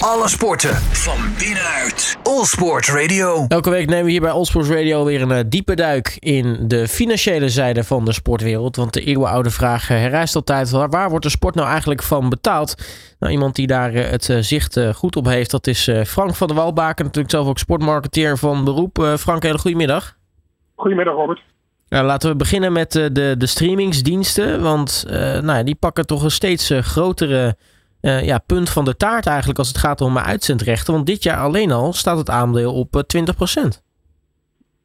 Alle sporten van binnenuit. All Sport Radio. Elke week nemen we hier bij All Sports Radio weer een eh, diepe duik in de financiële zijde van de sportwereld. Want de eeuwenoude vraag eh, herrijst altijd: waar, waar wordt de sport nou eigenlijk van betaald? Nou, iemand die daar eh, het zicht goed op heeft, dat is Frank van der Walbaken. Natuurlijk zelf ook sportmarketeer van beroep. Frank, hele goedemiddag. Goedemiddag, Robert. Nou, laten we beginnen met de, de streamingsdiensten. Want nou, die pakken toch een steeds grotere uh, ja, punt van de taart eigenlijk als het gaat om uitzendrechten. Want dit jaar alleen al staat het aandeel op 20%. Eh,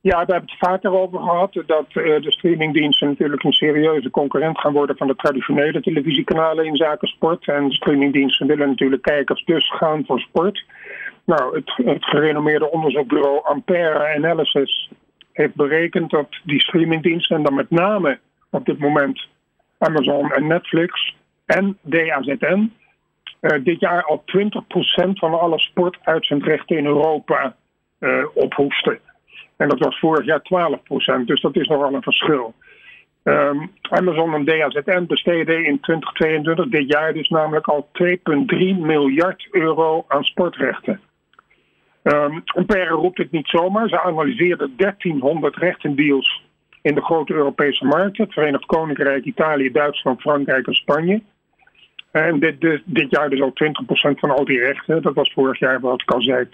ja, we hebben het vaker over gehad dat uh, de streamingdiensten natuurlijk een serieuze concurrent gaan worden van de traditionele televisiekanalen in zaken sport. En de streamingdiensten willen natuurlijk kijkers dus gaan voor sport. Nou, het, het gerenommeerde onderzoekbureau Ampere Analysis heeft berekend dat die streamingdiensten, en dan met name op dit moment Amazon en Netflix en DAZN, dit jaar al 20% van alle sportuitzendrechten in Europa uh, ophoesten. En dat was vorig jaar 12%, dus dat is nogal een verschil. Um, Amazon en DAZN besteden in 2022, dit jaar dus namelijk al 2,3 miljard euro aan sportrechten. Um, Ampere roept het niet zomaar. Ze analyseerden 1300 rechtendeals in de grote Europese markten: het Verenigd Koninkrijk, Italië, Duitsland, Frankrijk en Spanje. En dit, dit, jaar dus al 20% van al die rechten. Dat was vorig jaar, wat ik al zei,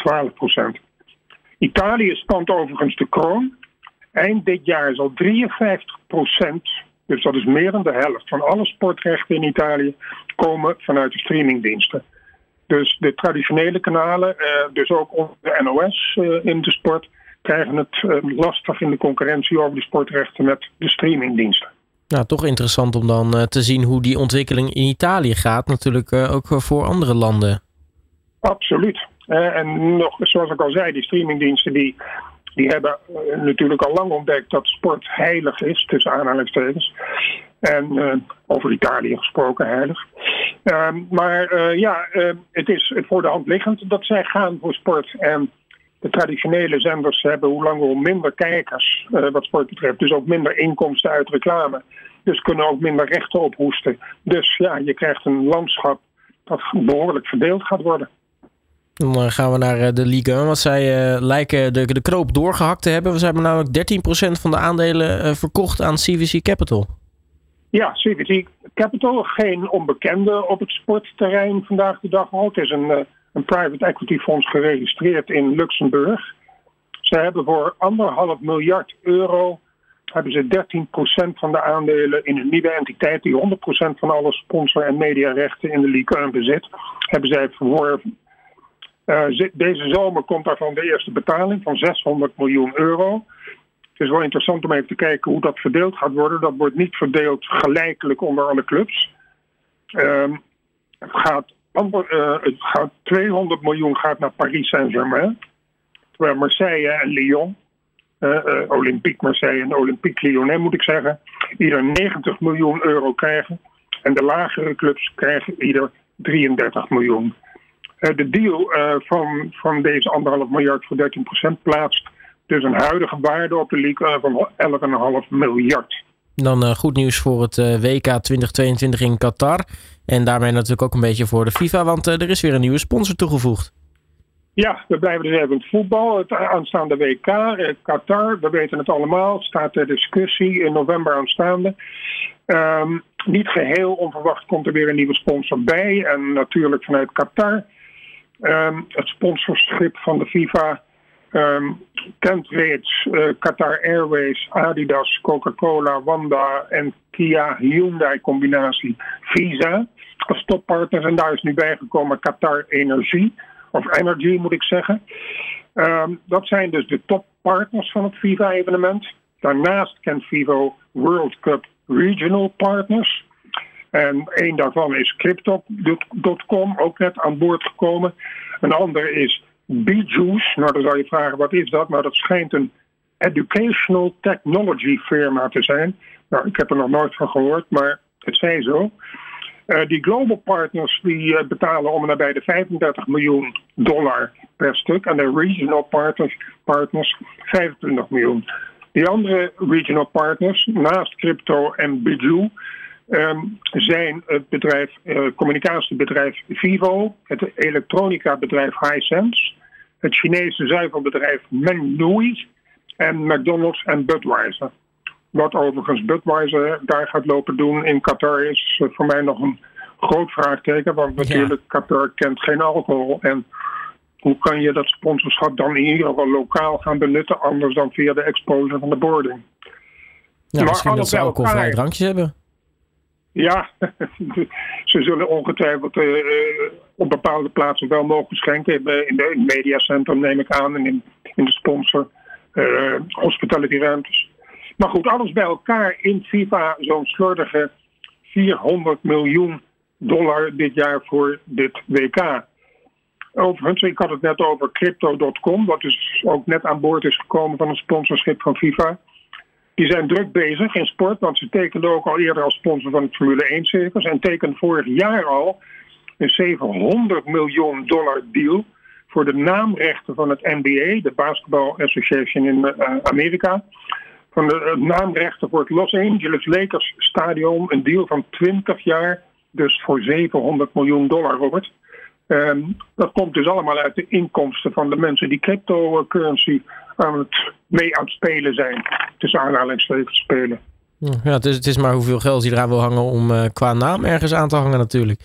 12%. Italië spant overigens de kroon. Eind dit jaar zal 53%, dus dat is meer dan de helft van alle sportrechten in Italië, komen vanuit de streamingdiensten. Dus de traditionele kanalen, eh, dus ook de NOS eh, in de sport, krijgen het eh, lastig in de concurrentie over de sportrechten met de streamingdiensten. Nou, toch interessant om dan uh, te zien hoe die ontwikkeling in Italië gaat. Natuurlijk uh, ook voor andere landen. Absoluut. En nog, zoals ik al zei, die streamingdiensten die, die hebben natuurlijk al lang ontdekt dat sport heilig is, tussen aanhalingstekens. En over Italië gesproken heilig. Ehm, maar ja, het is voor de hand liggend dat zij gaan voor sport. En de traditionele zenders hebben hoe langer hoe minder kijkers uh, wat sport betreft. Dus ook minder inkomsten uit reclame. Dus kunnen ook minder rechten ophoesten. Dus ja, je krijgt een landschap dat behoorlijk verdeeld gaat worden. Dan eh, gaan we naar eh, de Ligue 1, want zij uh, lijken de, de knoop doorgehakt te hebben. We hebben namelijk 13% van de aandelen uh, verkocht aan CVC Capital. Ja, CVC Capital, geen onbekende op het sportterrein vandaag de dag al. Het is een een private equity fonds geregistreerd in Luxemburg. Ze hebben voor anderhalf miljard euro hebben ze 13% van de aandelen in een nieuwe entiteit die 100% van alle sponsor- en mediarechten in de Ligue 1 bezit, hebben zij verworven. Uh, deze zomer komt daarvan de eerste betaling van 600 miljoen euro. Het is wel interessant om even te kijken hoe dat verdeeld gaat worden. Dat wordt niet verdeeld gelijkelijk onder alle clubs. Uh, het gaat het gaat 200 miljoen gaat naar Paris Saint-Germain. Terwijl Marseille en Lyon, uh, uh, Olympique Marseille en Olympique Lyonnais moet ik zeggen, ieder 90 miljoen euro krijgen. En de lagere clubs krijgen ieder 33 miljoen. de deal van, van deze anderhalf miljard voor 13% plaatst dus een huidige waarde op de league van 11,5 miljard. Dan uh, goed nieuws voor het uh, WK 2022 in Qatar. En daarmee natuurlijk ook een beetje voor de FIFA, want uh, er is weer een nieuwe sponsor toegevoegd. Ja, we blijven dus even het voetbal. Het aanstaande WK, Qatar, we weten het allemaal, staat ter discussie in november aanstaande. Um, niet geheel onverwacht komt er weer een nieuwe sponsor bij. En natuurlijk vanuit Qatar. Um, het sponsorschip van de FIFA Um, Qatar Airways, Adidas, Coca-Cola, Wanda en Kia Hyundai combinatie Visa als toppartners. En daar is nu bijgekomen Qatar Energie, of Energy moet ik zeggen. Um, dat zijn dus de toppartners van het FIFA-evenement. Daarnaast kent Vivo World Cup Regional Partners. En een daarvan is Crypto.com, ook net aan boord gekomen. Een ander is B-Juice, nou dan zou je vragen wat is dat, maar dat schijnt een educational technology firma te zijn. Nou, ik heb er nog nooit van gehoord, maar het zij zo. Uh, die global partners die uh, betalen om en nabij de 35 miljoen dollar per stuk. En de regional partners, partners 25 miljoen. Die andere regional partners, naast crypto en Bijou, um, zijn het bedrijf, uh, communicatiebedrijf Vivo, het elektronica-bedrijf Hisense, het Chinese zuivelbedrijf Menghui en McDonald's en Budweiser. Wat overigens Budweiser daar gaat lopen doen in Qatar is voor mij nog een groot vraagteken. Want natuurlijk, Qatar kent geen alcohol. En hoe kan je dat sponsorschap dan in ieder geval lokaal gaan benutten, anders dan via de exposure van de boarding? Ja, maar misschien dat ze alcoholvrije drankjes hebben. Ja, ze zullen ongetwijfeld uh, op bepaalde plaatsen wel mogen schenken. In de mediacentrum neem ik aan en in, in de sponsor uh, hospitality ruimtes. Maar goed, alles bij elkaar in FIFA zo'n slordige 400 miljoen dollar dit jaar voor dit WK. Overigens, ik had het net over crypto.com, wat dus ook net aan boord is gekomen van een sponsorschip van FIFA. Die zijn druk bezig in sport, want ze tekenden ook al eerder als sponsor van het Formule 1-circus en tekenden vorig jaar al een 700 miljoen dollar deal voor de naamrechten van het NBA, de Basketball Association in uh, Amerika. Van de naamrechten voor het Los Angeles Lakers Stadion, een deal van 20 jaar, dus voor 700 miljoen dollar, Robert. Um, dat komt dus allemaal uit de inkomsten van de mensen die cryptocurrency aan het mee aan het spelen zijn. Tussen aanhalingstekens spelen. Ja, het is, het is maar hoeveel geld je eraan wil hangen om uh, qua naam ergens aan te hangen natuurlijk.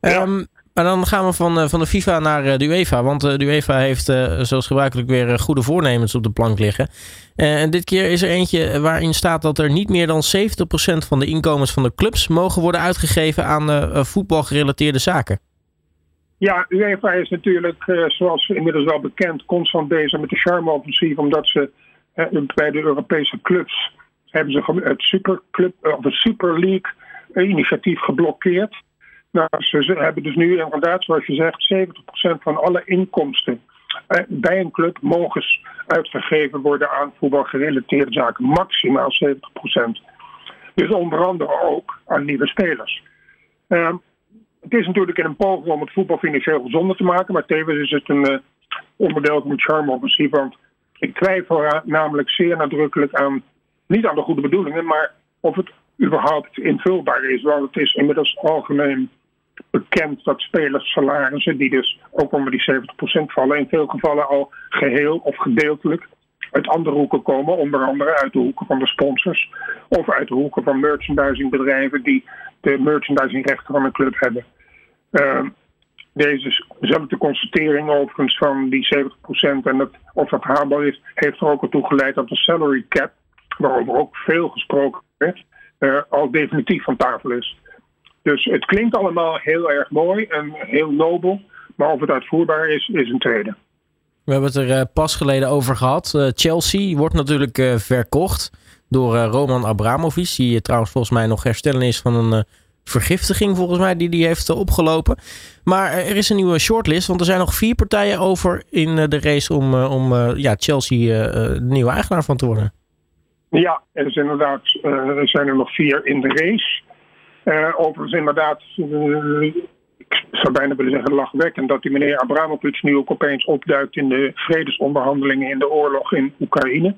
Ja. Um, maar dan gaan we van, uh, van de FIFA naar uh, de UEFA. Want de UEFA heeft zoals gebruikelijk weer goede voornemens op de plank liggen. en dit keer is er eentje waarin staat dat er niet meer dan 70% van de inkomens van de clubs mogen worden uitgegeven aan voetbalgerelateerde zaken. Ja, UEFA is natuurlijk, uh, zoals inmiddels wel bekend, constant bezig met de charme-offensief. Omdat ze uh, bij de Europese clubs hebben ze het Superclub, uh, of het Super League initiatief geblokkeerd. Nou, ze, ze, hebben dus nu inderdaad, zoals je zegt, 70% van alle inkomsten bij een club mogen uitgegeven worden aan voetbalgerelateerde zaken. Maximaal 70%. Dus onder andere ook aan nieuwe spelers. Ehm, het is natuurlijk in een poging om het voetbal financieel gezonder te maken, maar tevens is het een uh, onderdeel van het charme-offensief. Want ik twijfel namelijk zeer nadrukkelijk aan, niet aan de goede bedoelingen, maar of het überhaupt invulbaar is. Want het is inmiddels algemeen bekend dat spelers salarissen, die dus ook onder die 70% vallen, in veel gevallen al geheel of gedeeltelijk uit andere hoeken komen, onder andere uit de hoeken van de sponsors of uit de hoeken van merchandisingbedrijven die de merchandisingrechten van een club hebben. Uh, dezezelfde constatering overigens van die 70% en dat, of dat haalbaar is, heeft er ook ertoe geleid dat de salary cap, waarover ook veel gesproken werd, uh, al definitief van tafel is. Dus het klinkt allemaal heel erg mooi en heel nobel, maar of het uitvoerbaar is, is een tweede. We hebben het er uh, pas geleden over gehad. Uh, Chelsea wordt natuurlijk verkocht door Roman Abramovic, die trouwens volgens mij nog herstellen is van een vergiftiging volgens mij die die heeft opgelopen. Maar er is een nieuwe shortlist, want er zijn nog vier partijen over in de race om, om ja, Chelsea de nieuwe eigenaar van te worden. Ja, er, is inderdaad, er zijn er nog vier in de race. overigens inderdaad ik zou bijna willen zeggen lachwekkend dat die meneer Abramovic nu ook opeens opduikt in de vredesonderhandelingen in de oorlog in Oekraïne.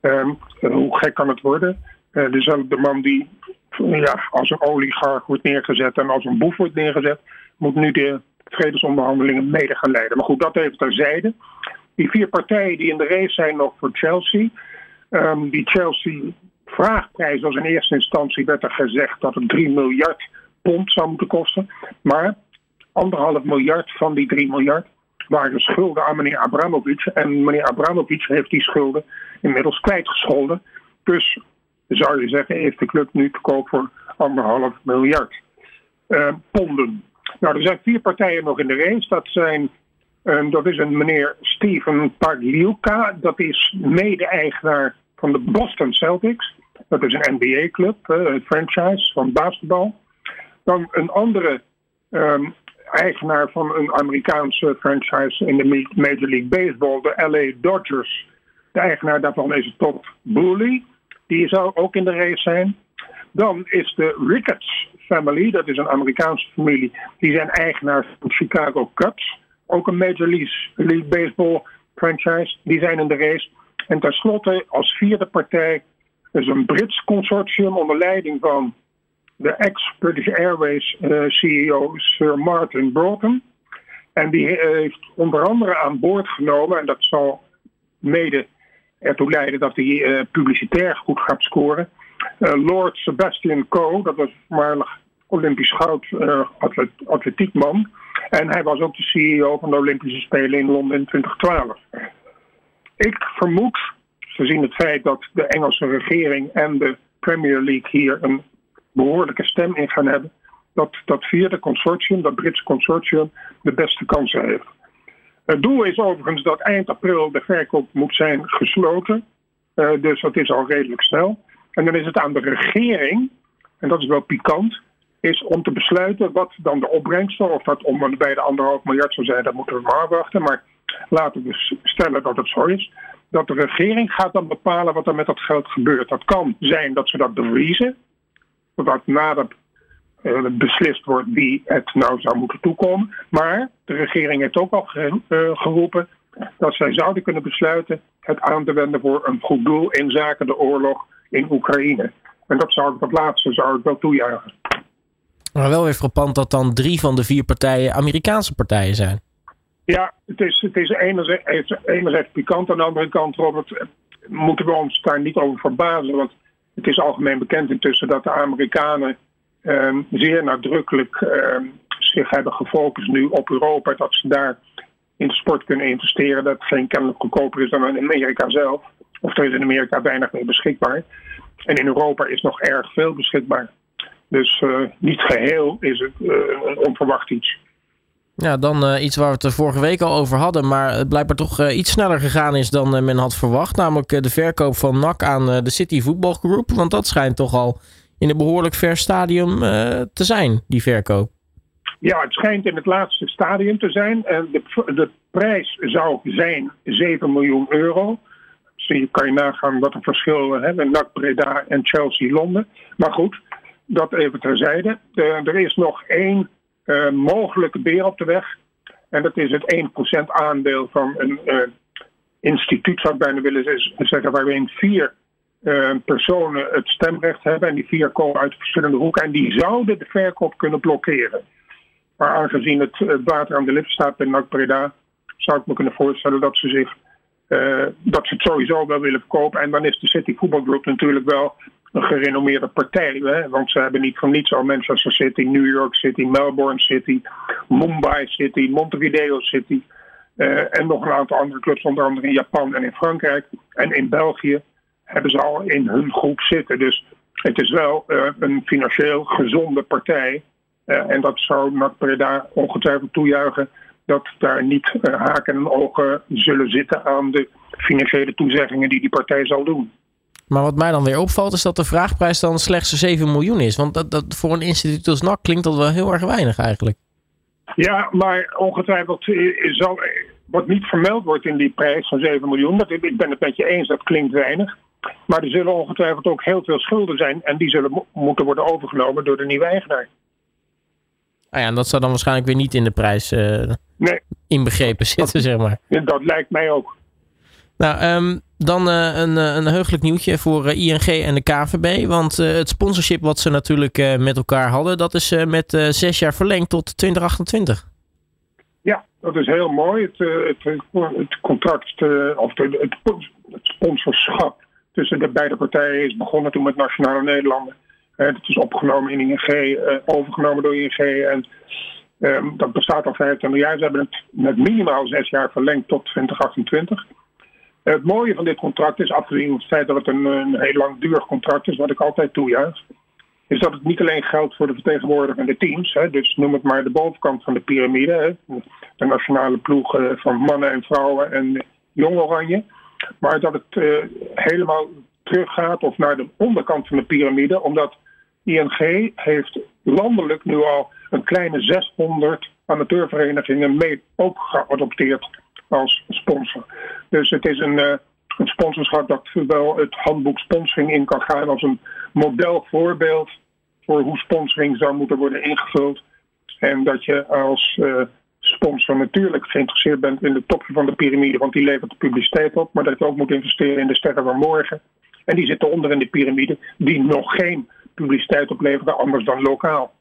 Um, hoe gek kan het worden? Uh, dezelfde man die ja, als een oligarch wordt neergezet en als een boef wordt neergezet, moet nu de vredesonderhandelingen mede gaan leiden. Maar goed, dat even terzijde. Die vier partijen die in de race zijn nog voor Chelsea. Um, die Chelsea vraagprijs was in eerste instantie werd er gezegd dat het 3 miljard pond zou moeten kosten. Maar anderhalf miljard van die 3 miljard waren schulden aan meneer Abramovic. En meneer Abramovic heeft die schulden inmiddels kwijtgescholden. Dus zou je zeggen, heeft de club nu te koop voor anderhalf miljard uh, ponden. Nou, er zijn vier partijen nog in de race. Dat, zijn, uh, dat is een meneer Steven Pagliuca. Dat is mede-eigenaar van de Boston Celtics. Dat is een NBA-club, uh, een franchise van basketbal. Dan een andere um, eigenaar van een Amerikaanse franchise in de Major League Baseball, de LA Dodgers. De eigenaar daarvan is Todd Boehly. Die zou ook in de race zijn. Dan is de Ricketts family, dat is een Amerikaanse familie, die zijn eigenaar van Chicago Cubs. Ook een Major League Baseball franchise. Die zijn in de race. En tenslotte als vierde partij is een Brits consortium onder leiding van de ex-British Airways CEO Sir Martin Broughton. En die heeft onder andere aan boord genomen, en dat zal mede ertoe leiden dat hij publicitair goed gaat scoren. Lord Sebastian Coe, dat was voormalig Olympisch goud atletiekman. En hij was ook de CEO van de Olympische Spelen in Londen in 2012. Ik vermoed, gezien het feit dat de Engelse regering en de Premier League hier een behoorlijke stem in gaan hebben, dat dat vierde consortium, dat Britse consortium, de beste kansen heeft. Het doel is overigens dat eind april de verkoop moet zijn gesloten. Uh, dus dat is al redelijk snel. En dan is het aan de regering, en dat is wel pikant, is om te besluiten wat dan de opbrengst, of dat om bij de anderhalf miljard zou zijn, dat moeten we maar afwachten. Maar laten we stellen dat het zo is. Dat de regering gaat dan bepalen wat er met dat geld gebeurt. Dat kan zijn dat ze dat bevriezen, zodat nadat uh, beslist wordt wie het nou zou moeten toekomen. Maar de regering heeft ook al uh, geroepen dat zij zouden kunnen besluiten het aan te wenden voor een goed doel in zaken de oorlog in Oekraïne. En dat zou ik, dat laatste zou ik wel toejuichen. Maar wel weer frappant dat dan drie van de vier partijen Amerikaanse partijen zijn. Ja, het is, het is enerzijds, enerzijds pikant. Aan de andere kant, Robert, moeten we ons daar niet over verbazen. Want het is algemeen bekend intussen dat de Amerikanen eh, zeer nadrukkelijk eh, zich hebben gefocust nu op Europa. Dat ze daar in sport kunnen investeren. Dat geen kennelijk goedkoper is dan in Amerika zelf. Of er is in Amerika weinig meer beschikbaar. En in Europa is nog erg veel beschikbaar. Dus uh, niet geheel is het uh, een onverwacht iets. Ja, dan uh, iets waar we het er vorige week al over hadden, maar het blijkbaar toch iets sneller gegaan is dan men had verwacht. Namelijk de verkoop van NAC aan de City Football Group. Want dat schijnt toch al in een behoorlijk ver stadium te zijn, die verkoop. Ja, het schijnt in het laatste stadium te zijn. De, de prijs zou zijn 7 miljoen euro. Dus je kan je nagaan wat een verschil hebben. NAC Breda en Chelsea Londen. Maar goed, dat even terzijde. Er is nog één uh, mogelijke beer op de weg. En dat is het 1% aandeel van een uh, instituut, zou ik bijna willen zeggen, waarin vier personen het stemrecht hebben. En die vier komen uit verschillende hoeken. En die zouden de verkoop kunnen blokkeren. Maar aangezien het, water aan de lippen staat bij NAC zou ik me kunnen voorstellen dat ze zich dat ze het sowieso wel willen verkopen. En dan is de City Football Group natuurlijk wel een gerenommeerde partij. Hè? Want ze hebben niet van niets al Manchester City, New York City, Melbourne City, Mumbai City, Montevideo City. Uh, en nog een aantal andere clubs, onder andere in Japan en in Frankrijk. En in België hebben ze al in hun groep zitten. Dus het is wel uh, een financieel gezonde partij. Uh, en dat zou NAC Breda ongetwijfeld toejuichen. Dat daar niet haken en ogen zullen zitten aan de financiële toezeggingen die die partij zal doen. Maar wat mij dan weer opvalt is dat de vraagprijs dan slechts 7 miljoen is. Want dat, dat, voor een instituut als NAC klinkt dat wel heel erg weinig eigenlijk. Ja, maar ongetwijfeld zal, wat niet vermeld wordt in die prijs van 7 miljoen. Dat, ik ben het met je eens, dat klinkt weinig. Maar er zullen ongetwijfeld ook heel veel schulden zijn. En die zullen moeten worden overgenomen door de nieuwe eigenaar. Ah ja, en dat zou dan waarschijnlijk weer niet in de prijs uh, nee. inbegrepen zitten, zeg maar. Dat lijkt mij ook. Nou, um, dan uh, een, eh, een heugelijk nieuwtje voor uh, ING en de KVB. Want het sponsorship wat ze natuurlijk met elkaar hadden, dat is met zes jaar verlengd tot 2028. Ja, dat is heel mooi. Het, het, contract, of het, het, sponsorschap tussen de beide partijen is begonnen toen met Nationale Nederlanden. het is opgenomen in ING, overgenomen door ING. En ehm, dat bestaat al 25 jaar. Ze hebben het met minimaal zes jaar verlengd tot 2028. Het mooie van dit contract is, afgezien van het feit dat het een, heel langdurig contract is, wat ik altijd toejuich, is dat het niet alleen geldt voor de vertegenwoordigende teams, hè, dus noem het maar de bovenkant van de piramide, de nationale ploeg van mannen en vrouwen en jong oranje, maar dat het uh, helemaal teruggaat of naar de onderkant van de piramide, omdat ING heeft landelijk nu al een kleine 600 amateurverenigingen mee ook geadopteerd als sponsor. Dus het is een, uh, een sponsorschap dat wel het handboek sponsoring in kan gaan als een modelvoorbeeld voor hoe sponsoring zou moeten worden ingevuld. En dat je als uh, sponsor natuurlijk geïnteresseerd bent in de topje van de piramide, want die levert de publiciteit op, maar dat je ook moet investeren in de sterren van morgen. En die zitten onder in de piramide, die nog geen publiciteit opleveren, anders dan lokaal.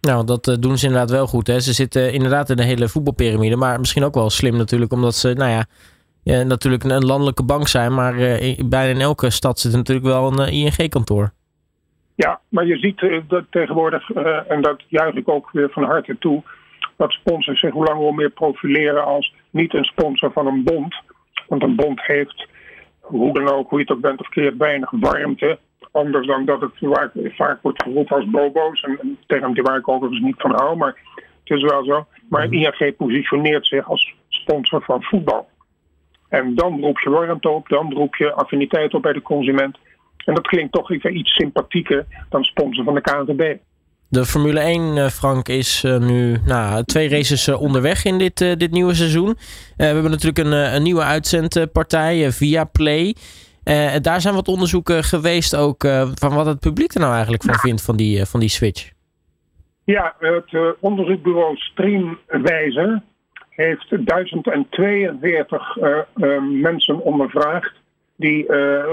Nou, dat doen ze inderdaad wel goed. Hè? Ze zitten inderdaad in de hele voetbalpyramide. Maar misschien ook wel slim natuurlijk, omdat ze, nou ja, natuurlijk een landelijke bank zijn. Maar bijna in elke stad zit natuurlijk wel een ING-kantoor. Ja, maar je ziet dat tegenwoordig, en dat juich ik ook weer van harte toe, dat sponsors zich hoe langer hoe meer profileren als niet een sponsor van een bond. Want een bond heeft, hoe dan ook, hoe je het ook bent of keert, weinig warmte. Anders dan dat het vaak wordt geroepen als bobo's. Een, een term die waar ik overigens niet van hou, maar het is wel zo. Maar mhm. ING positioneert zich als sponsor van voetbal. En dan roep je warmte op, dan roep je affiniteit op bij de consument. En dat klinkt toch even iets sympathieker dan sponsor van de KNVB. De Formule 1, eh, Frank, is eh, nu nou, twee races eh, onderweg in dit, dit nieuwe seizoen. we hebben natuurlijk een, een nieuwe uitzendpartij via Play. Daar zijn wat onderzoeken geweest ook van wat het publiek er nou eigenlijk van vindt van die, van die switch. Ja, het onderzoekbureau Streamwijzer heeft 1042 mensen ondervraagd die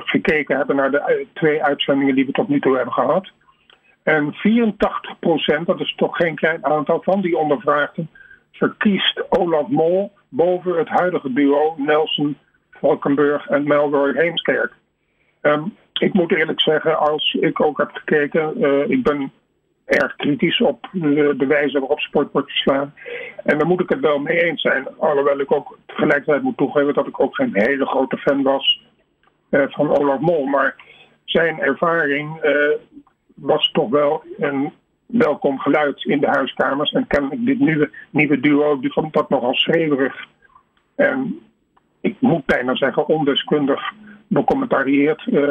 gekeken hebben naar de twee uitzendingen die we tot nu toe hebben gehad. En 84 procent, dat is toch geen klein aantal van die ondervraagden, verkiest Olaf Mol boven het huidige duo Nelson Valkenburg en Melroy Heemskerk. Um, ik moet eerlijk zeggen, als ik ook heb gekeken, uh, ik ben erg kritisch op de, wijze waarop sport wordt geslaan. En daar moet ik het wel mee eens zijn. Alhoewel ik ook tegelijkertijd moet toegeven dat ik ook geen hele grote fan was uh, van Olaf Mol. Maar zijn ervaring uh, was toch wel een welkom geluid in de huiskamers. En ik dit nieuwe, nieuwe duo, die vond dat nogal schreeuwerig. En ik moet bijna zeggen, ondeskundig becommentarieerd. Uh,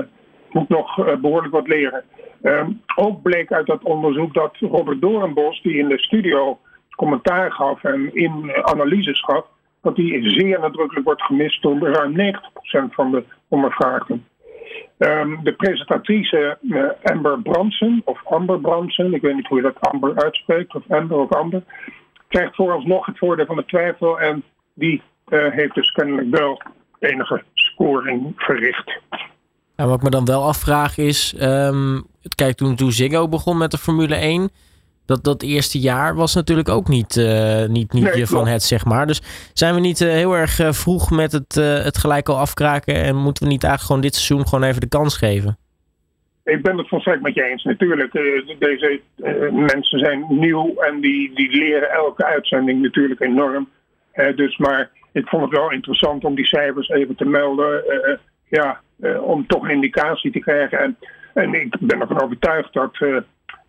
moet nog uh, behoorlijk wat leren. Uh, ook bleek uit dat onderzoek dat Robert Doornbos, die in de studio commentaar gaf en in analyses gaf, dat die zeer nadrukkelijk wordt gemist door ruim 90% van de ondervraagden. Um, de presentatrice Amber Branson, of Amber Branson, ik weet niet hoe je dat Amber uitspreekt, of Amber of Amber, krijgt vooralsnog het voordeel van de twijfel en die uh, heeft dus kennelijk wel enige scoring verricht. En wat ik me dan wel afvraag is, um, kijk toen, toen Ziggo begon met de Formule 1, dat, dat eerste jaar was natuurlijk ook niet, uh, niet, niet nee, van het, zeg maar. Dus zijn we niet uh, heel erg uh, vroeg met het, het gelijk al afkraken en moeten we niet eigenlijk gewoon dit seizoen gewoon even de kans geven? Ik ben het volstrekt met je eens. Natuurlijk, deze mensen zijn nieuw en die, die leren elke uitzending natuurlijk enorm. dus, maar ik vond het wel interessant om die cijfers even te melden. ja, om toch een indicatie te krijgen. En, en ik ben ervan overtuigd dat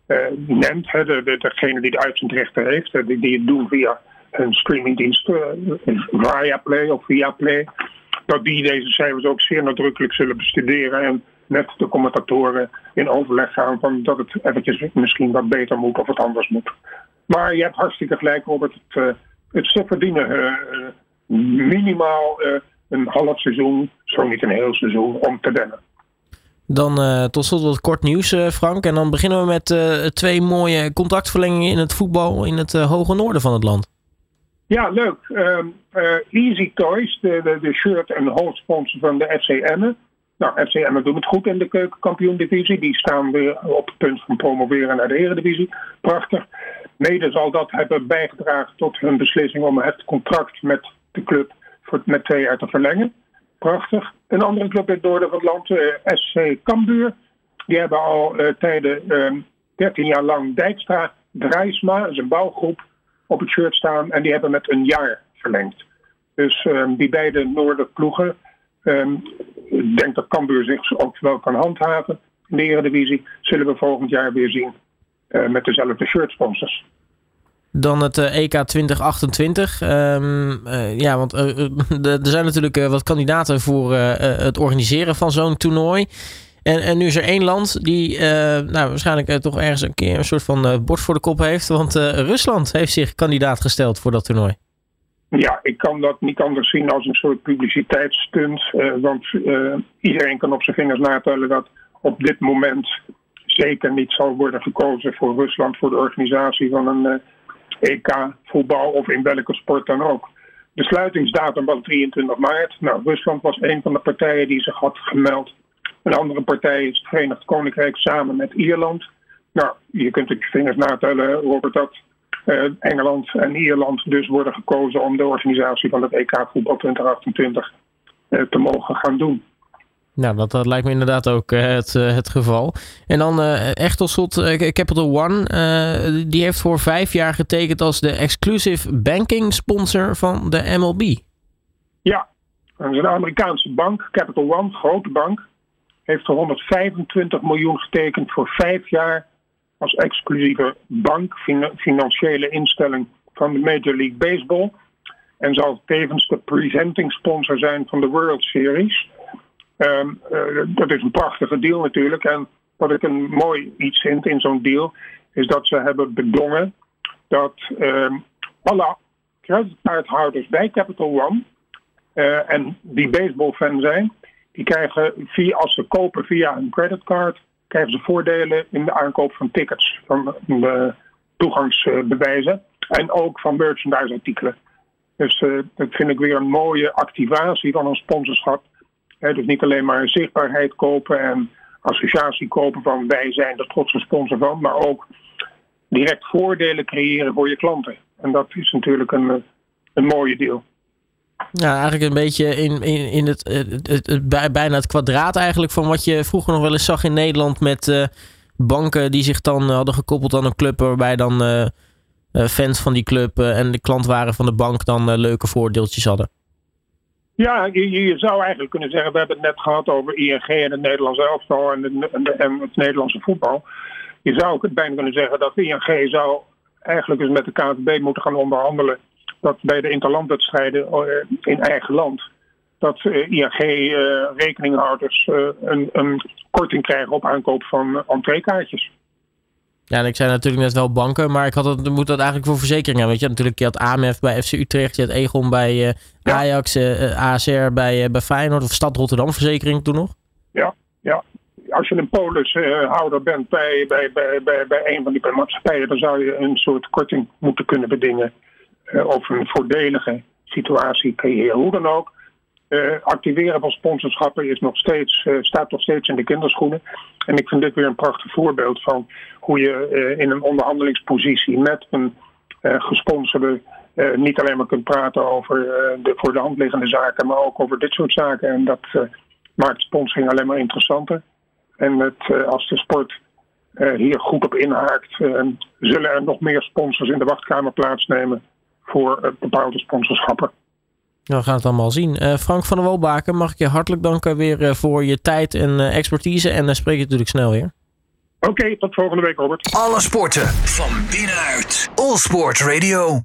uh, neemt, hè, de, de, degene die de uitzendrechten heeft, die, die het doen via een streamingdienst, uh, Play of via Play, dat die deze cijfers ook zeer nadrukkelijk zullen bestuderen en met de commentatoren in overleg gaan van dat het eventjes misschien wat beter moet of het anders moet. Maar je hebt hartstikke gelijk, Robert. Het, het ze verdienen minimaal een half seizoen, zo niet een heel seizoen, om te dennen. Dan uh, tot slot wat kort nieuws, uh, Frank. En dan beginnen we met uh, twee mooie contactverlengingen in het voetbal in het hoge noorden van het land. Ja, leuk. Ehm, Easy Toys, de, de, de shirt- en hoofdsponsor van de FC Emmen. Nou, FC Emmen doet het goed in de keukenkampioen-divisie. Die staan weer op het punt van promoveren naar de eredivisie. Prachtig. Mede zal dat hebben bijgedragen tot hun beslissing om het contract met de club voor, met twee jaar te verlengen. Prachtig. Een andere club in het noorden van het land, eh, SC Cambuur. Die hebben al uh, tijden 13 ehm, jaar lang Dijkstra, Drijsma, zijn bouwgroep, op het shirt staan. En die hebben met een jaar verlengd. Dus um, die beide Noorderploegen. Um, ik denk dat Cambuur zich ook wel kan handhaven in de Eredivisie. Zullen we volgend jaar weer zien uh, met dezelfde shirtsponsors. Dan het EK 2028. Um, uh, ja, want uh, er zijn natuurlijk wat kandidaten voor het organiseren van zo'n toernooi. En, en nu is er één land die nou, waarschijnlijk toch ergens een keer een soort van bord voor de kop heeft. Want Rusland heeft zich kandidaat gesteld voor dat toernooi. Ja, ik kan dat niet anders zien als een soort publiciteitsstunt. want iedereen kan op zijn vingers natellen dat op dit moment zeker niet zal worden gekozen voor Rusland voor de organisatie van een EK, voetbal of in welke sport dan ook. De sluitingsdatum was 23 maart. Nou, Rusland was een van de partijen die zich had gemeld Een andere partij is het Verenigd Koninkrijk samen met Ierland. Nou, je kunt je vingers natellen, Robert, dat uh, Engeland en Ierland dus worden gekozen om de organisatie van het EK voetbal 2028 uh, te mogen gaan doen. Nou, dat, lijkt me inderdaad ook uh, het, het geval. En dan echt tot slot, Capital One, die heeft voor vijf jaar getekend als de exclusive banking sponsor van de MLB. Ja, dat is een Amerikaanse bank, Capital One, grote bank, heeft er 125 miljoen getekend voor vijf jaar als exclusieve bank, financiële instelling van de Major League Baseball. En zal tevens de presenting sponsor zijn van de World Series. Um, uh, dat is een prachtige deal natuurlijk. En wat ik een mooi iets vind in zo'n deal, is dat ze hebben bedongen dat um, alle creditcardhouders bij Capital One uh, en die baseballfan zijn, die krijgen via, als ze kopen via een creditcard, krijgen ze voordelen in de aankoop van tickets, van de toegangsbewijzen en ook van merchandise-artikelen. Dus uh, dat vind ik weer een mooie activatie van een sponsorschap. Dus niet alleen maar zichtbaarheid kopen en associatie kopen van wij zijn de trotse sponsor van, maar ook direct voordelen creëren voor je klanten. En dat is natuurlijk een, een mooie deal. Ja, eigenlijk een beetje in, in, in het, bijna het kwadraat eigenlijk van wat je vroeger nog wel eens zag in Nederland met uh, banken die zich dan hadden gekoppeld aan een club waarbij dan uh, fans van die club en de klant waren van de bank dan leuke voordeeltjes hadden. Ja, je, zou eigenlijk kunnen zeggen, we hebben het net gehad over ING en het Nederlandse elftal en, de, en het Nederlandse voetbal. Je zou ook het bijna kunnen zeggen dat ING zou eigenlijk eens met de KNVB moeten gaan onderhandelen dat bij de interlandwedstrijden eh, in eigen land dat eh, ING-rekeninghouders eh, een, een, korting krijgen op aankoop van entreekaartjes. Ja, en ik zei natuurlijk net wel banken, maar ik had het, moet dat eigenlijk voor verzekeringen. Weet je, natuurlijk, je had AMF bij FC Utrecht, je had Egon bij Ajax, uh, ASR bij, bij Feyenoord of Stad Rotterdam Verzekering toen nog. Ja, ja. Als je een polishouder bent bij, bij, bij, bij, bij een van die maatschappijen, dan zou je een soort korting moeten kunnen bedingen. Eh, of een voordelige situatie creëren. Hoe dan ook. Uh, activeren van sponsorschappen is nog steeds, uh, staat nog steeds in de kinderschoenen. En ik vind dit weer een prachtig voorbeeld van hoe je uh, in een onderhandelingspositie met een gesponsorde niet alleen maar kunt praten over de voor de hand liggende zaken, maar ook over dit soort zaken. En dat maakt sponsoring alleen maar interessanter. En als de sport hier goed op inhaakt, zullen er nog meer sponsors in de wachtkamer plaatsnemen voor eh, bepaalde sponsorschappen. Nou, we gaan het allemaal zien. Uh, Frank van der Wolbaken, mag ik je hartelijk danken weer uh, voor je tijd en uh, expertise. En dan spreek je natuurlijk snel weer. Oké, okay, tot volgende week, Robert. Alle sporten van binnenuit. All Sport Radio.